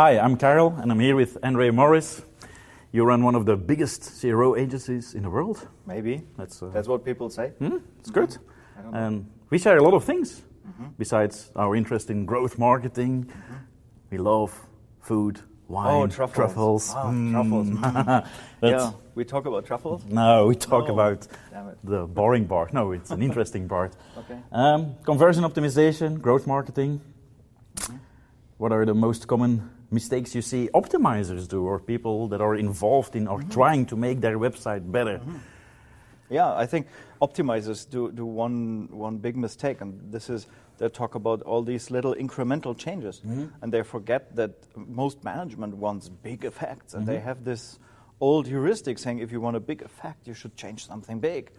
Hi, I'm Karl, and I'm here with Andre Morys. You run one of the biggest CRO agencies in the world. Maybe. That's, uh, That's what people say. Hmm? It's good. Don't. And we share a lot of things. Besides our interest in growth marketing, we love food, wine, Oh, truffles. truffles. Ah, Mm. truffles. That's- yeah, we talk about truffles. No, we talk No. about the boring part. No, it's an interesting part. Okay. Um, conversion optimization, growth marketing. Mm-hmm. What are the most common mistakes you see optimizers do, or people that are involved in or Mm-hmm. trying to make their website better? Mm-hmm. Yeah, I think optimizers do, do one, one big mistake, and this is they talk about all these little incremental changes, mm-hmm. and they forget that most management wants big effects, and they mm-hmm. have this old heuristic saying if you want a big effect, you should change something big.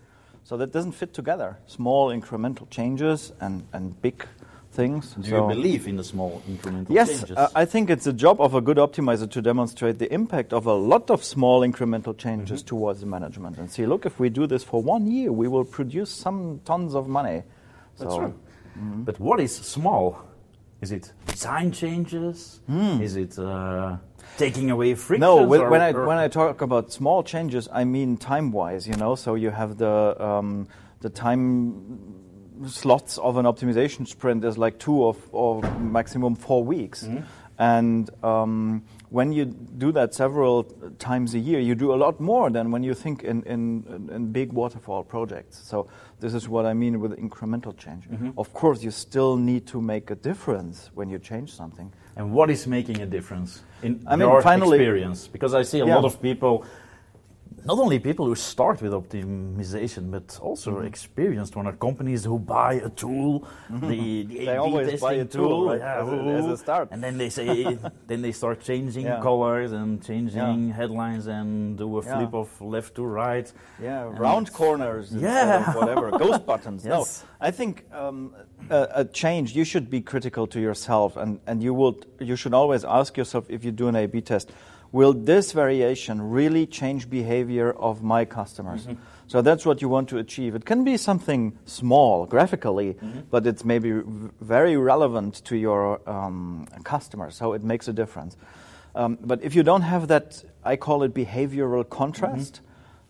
So that doesn't fit together. Small incremental changes and, and big things. Do So- you believe in the small incremental Yes, changes? uh, I think it's a job of a good optimizer to demonstrate the impact of a lot of small incremental changes towards the management and see, look, if we do this for one year, we will produce some tons of money. That's So- true. But what is small? Is it design changes? Is it uh, taking away frictions? No, when, or- when I when I talk about small changes, I mean time-wise. You know, so you have the um, the time slots of an optimization sprint is like two of or maximum four weeks, and um, when you do that several times a year, you do a lot more than when you think in in, in big waterfall projects. So this is what I mean with incremental change. Of course, you still need to make a difference when you change something. And what is making a difference in I mean, your finally- experience? Because I see a Yeah. lot of people, not only people who start with optimization, but also Mm-hmm. experienced one are companies who buy a tool, the, the They always buy a tool, right, yeah, as a- as a start. and then they say, then they start changing Yeah. colors and changing headlines and do a Yeah. flip of left to right. Yeah, And round corners, Yeah. whatever, ghost buttons. Yes. No, I think um, a, a change. You should be critical to yourself, and and you will. You should always ask yourself if you do an A/B test, will this variation really change behavior of my customers? So that's what you want to achieve. It can be something small graphically, but it's maybe very relevant to your um, customers, so it makes a difference. Um, but if you don't have that, I call it behavioral contrast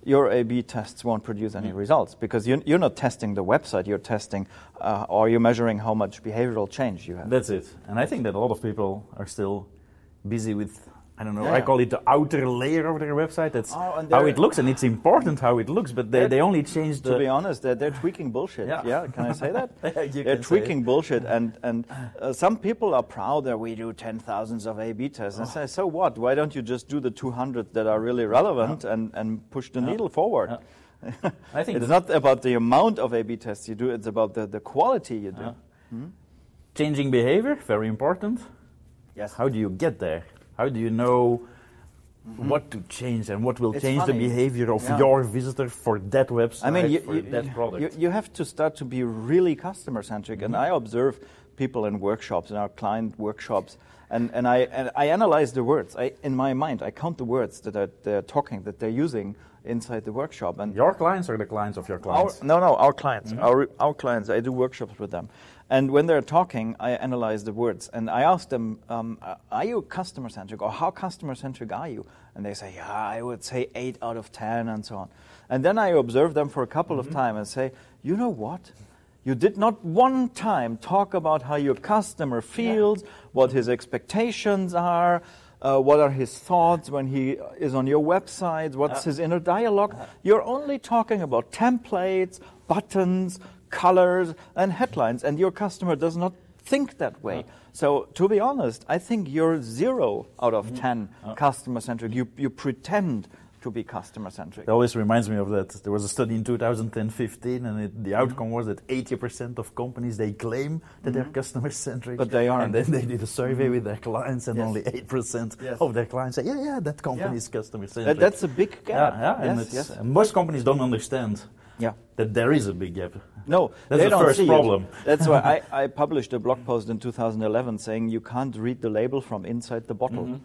your A/B tests won't produce any results because you're, you're not testing the website. You're testing, uh, or you're measuring how much behavioral change you have. That's it. And I think that a lot of people are still busy with, I don't know, Yeah. I call it the outer layer of their website. That's Oh, how it looks, and it's important how it looks, but they, They're- only change the. to be honest, they're, they're tweaking bullshit. Yeah. can I say that? You they're tweaking bullshit, and and uh, some people are proud that we do ten thousands of A/B tests. And I say, so what? Why don't you just do the two hundred that are really relevant and and push the needle forward? I think it's not about the amount of A/B tests you do; it's about the, the quality you do. Yeah. changing behavior, very important. Yes. How do you get there? How do you know mm-hmm. what to change and what will It's change funny. the behavior of Yeah. your visitor for that website, I mean, you, for you, that product? you, you have to start to be really customer centric. And mm-hmm. I observe people in workshops, in our client workshops, and, and, I, and I analyze the words. I, in my mind, I count the words that are, they're talking, that they're using inside the workshop. And your clients or the clients of your our, clients? no, no, our clients. Our, our clients, I do workshops with them. And when they're talking, I analyze the words. And I ask them, um, are you customer centric or how customer centric are you? And they say, yeah, I would say 8 out of 10 and so on. And then I observe them for a couple of times and say, you know what? You did not one time talk about how your customer feels, what his expectations are, uh, what are his thoughts when he is on your website, what's his inner dialogue. You're only talking about templates, buttons, colors, and headlines, and your customer does not think that way. So, to be honest, I think you're zero out of 10 customer centric. You, you pretend to be customer centric. It always reminds me of that. There was a study in 2010-15, and it, the mm-hmm. outcome was that 80% of companies they claim that they're mm-hmm. customer centric, But they aren't. And then they did a survey mm-hmm. with their clients, and Yes. only 8% Yes. of their clients say, "Yeah, yeah, that company Yeah. is customer That, centric." that's a big gap. yeah, and yes, it's- yes. and most companies don't understand Yeah. that there is a big gap. No, That's they the don't first see it. problem. That's why I, I published a blog post in 2011 saying you can't read the label from inside the bottle.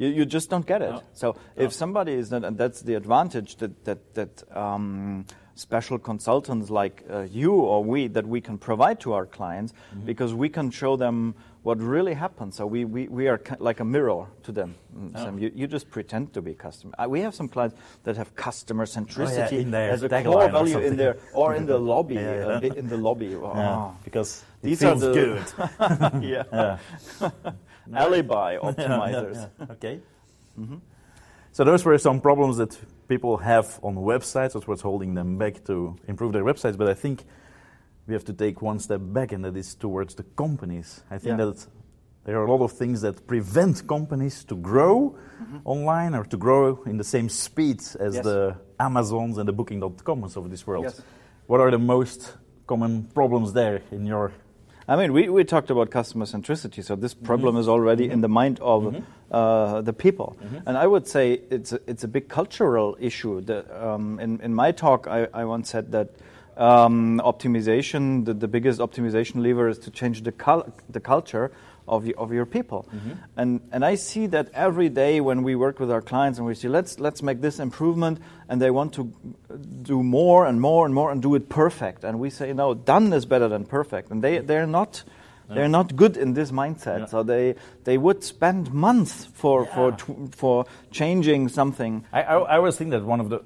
You, you just don't get it. No. So if somebody is not, and that's the advantage that that that um, special consultants like uh, you or we that we can provide to our clients because we can show them what really happens. So we, we, we are like a mirror to them. Mm, oh. You, you just pretend to be customer. Uh, we have some clients that have customer centricity oh, yeah, as a core value in there or in the lobby. yeah, yeah. Uh, in the lobby. Oh. because these are the good. yeah. Alibi optimizers. Okay. Mm-hmm. So those were some problems that people have on websites. That's what's holding them back to improve their websites. But I think we have to take one step back, and that is towards the companies. I think yeah. that there are a lot of things that prevent companies to grow mm-hmm. online or to grow in the same speed as yes. the Amazons and the Booking.coms of this world. Yes. What are the most common problems there in your I mean, we, we talked about customer centricity, so this problem mm-hmm. is already mm-hmm. in the mind of mm-hmm. uh, the people. Mm-hmm. And I would say it's a, it's a big cultural issue. That, um, in, in my talk, I, I once said that um, optimization, the, the biggest optimization lever is to change the, cul- the culture of, y- of your people. Mm-hmm. And, and I see that every day when we work with our clients and we say, let's, let's make this improvement, and they want to do more and more and more and do it perfect. And we say, no, done is better than perfect. And they, they're not. They're not good in this mindset, yeah. so they they would spend months for yeah. for for changing something. I, I, I always think that one of the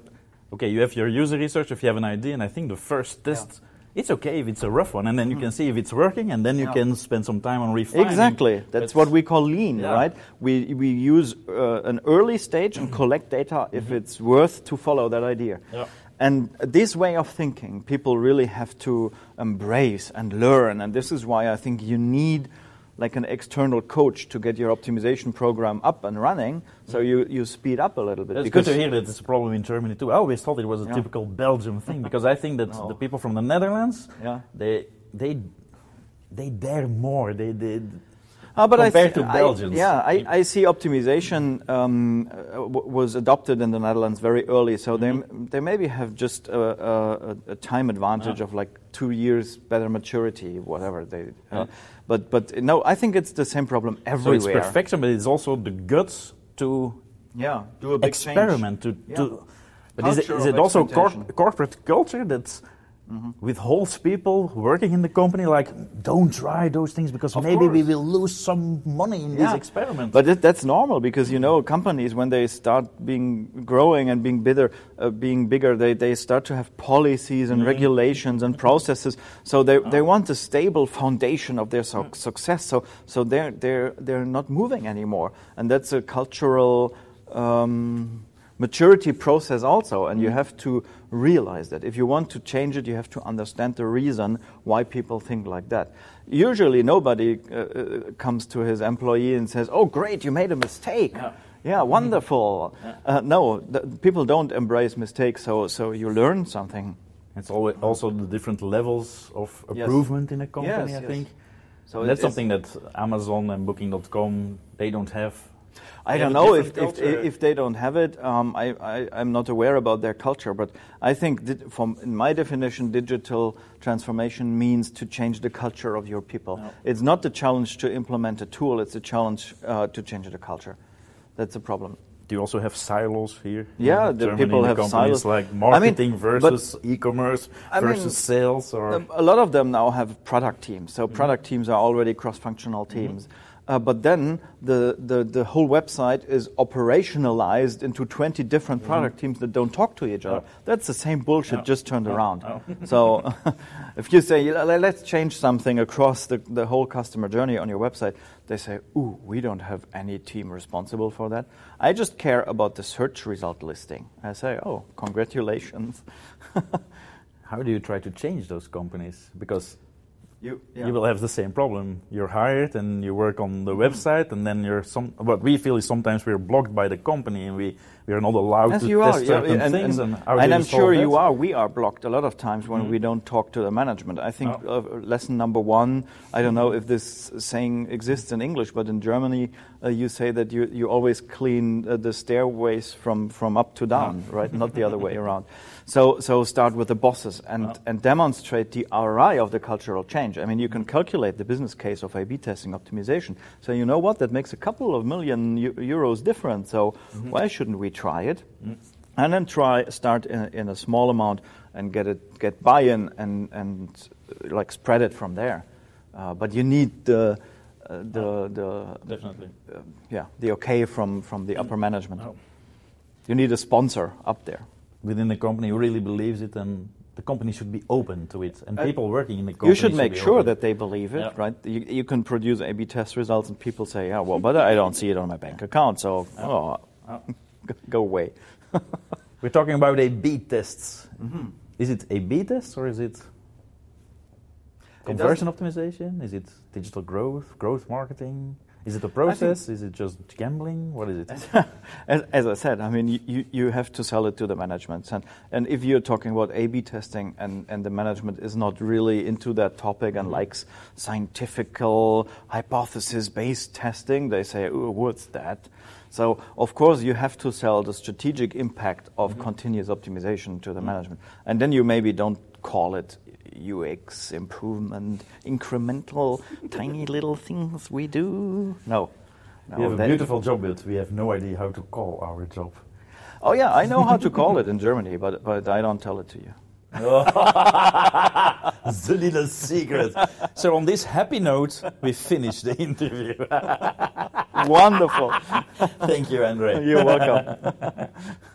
okay, you have your user research if you have an idea, and I think the first test. Yeah. It's okay if it's a rough one, and then you mm. can see if it's working, and then you yeah. can spend some time on refining. Exactly, that's what we call lean, yeah. right? We we use uh, an early stage and collect data if mm-hmm. it's worth to follow that idea. And this way of thinking, people really have to embrace and learn, and this is why I think you need like an external coach to get your optimization program up and running. So mm-hmm. you, you speed up a little bit. It's good to hear that it's a problem in Germany too. I always thought it was a yeah. typical Belgium thing because I think that no. the people from the Netherlands, yeah. they they they dare more. They they. Uh, but compared I th- to Belgians. I, yeah, I, I see optimization um, w- was adopted in the Netherlands very early, so mm-hmm. they, they maybe have just a, a, a time advantage yeah. of like two years better maturity, whatever they. Uh, but but no, I think it's the same problem everywhere. So it's perfection, but it's also the guts to yeah do a big experiment change. to. Yeah. but is it, is it also cor- corporate culture that's mm-hmm. withholds people working in the company like don't try those things because of maybe course. we will lose some money in yeah. this experiment but it, that's normal because you know companies when they start being growing and being bigger uh, being bigger they, they start to have policies and mm-hmm. regulations and processes so they, oh. they want a stable foundation of their su- mm. success so so they're they're they're not moving anymore and that's a cultural um, maturity process also, and you mm-hmm. have to realize that. If you want to change it, you have to understand the reason why people think like that. Usually, nobody uh, uh comes to his employee and says, "Oh, great, you made a mistake." Yeah, yeah wonderful. Yeah. Uh, no, people don't embrace mistakes, so so you learn something. It's always also the different levels of improvement yes. in a company. Yes, I yes. think. So that's something that Amazon and Booking.com they don't have I don't know if, if, if they don't have it. Um, I, I am not aware about their culture, but I think from in my definition, digital transformation means to change the culture of your people. No. It's not the challenge to implement a tool; it's a challenge uh, to change the culture. That's a problem. Do you also have silos here? Yeah, the Germany, people have silos like marketing I mean, versus e-commerce versus mean, sales. Or a lot of them now have product teams. So mm-hmm. product teams are already cross-functional teams. Mm-hmm uh, but then the, the, the, whole website is operationalized into 20 different mm-hmm. product teams that don't talk to each other. Oh. That's the same bullshit, oh. just turned oh. around. so if you say, let's change something across the, the whole customer journey on your website, they say, ooh, we don't have any team responsible for that. I just care about the search result listing. I say, oh, congratulations. How do you try to change those companies? Because you, yeah. you will have the same problem. You're hired and you work on the website, and then you're some. What we feel is sometimes we're blocked by the company, and we, we are not allowed As to you test are, certain and, things. And, and, and I'm sure that? you are. We are blocked a lot of times when mm. we don't talk to the management. I think oh. uh, lesson number one. I don't know if this saying exists in English, but in Germany, uh, you say that you you always clean uh, the stairways from from up to down, oh. right? Not the other way around. So, so start with the bosses and, oh. and demonstrate the ROI of the cultural change. I mean, you can calculate the business case of A/B testing optimization. So you know what? That makes a couple of million euros different. So mm-hmm. why shouldn't we try it? Mm. And then try start in, in, a small amount and get it get buy-in and and uh, like spread it from there. Uh, but you need the uh, the the Definitely. uh, yeah the okay from from the upper management. Oh. You need a sponsor up there. Within the company who really believes it, and the company should be open to it, and Uh, people working in the company You should make sure open. that they believe it, Yeah. right? You, you can produce A/B test results, and people say, "Yeah, well, but I don't see it on my bank account, so oh, Oh. go away." We're talking about A/B tests. Mm-hmm. Is it A/B tests or is it conversion optimization? Is it digital growth, growth marketing? Is it a process? Is it just gambling? What is it? as, as I said, I mean, you, you have to sell it to the management. And, and if you're talking about A B testing and, and the management is not really into that topic and mm-hmm. likes scientifical, hypothesis based testing, they say, what's that? So, of course, you have to sell the strategic impact of mm-hmm. continuous optimization to the mm-hmm. management. And then you maybe don't call it UX improvement, incremental, tiny little things we do. No. no we have a beautiful job, but we have no idea how to call our job. Oh yeah, I know how to call it in Germany, but but I don't tell it to you. The little secret. so on this happy note, we finish the interview. Wonderful. Thank you, Andre. You're welcome.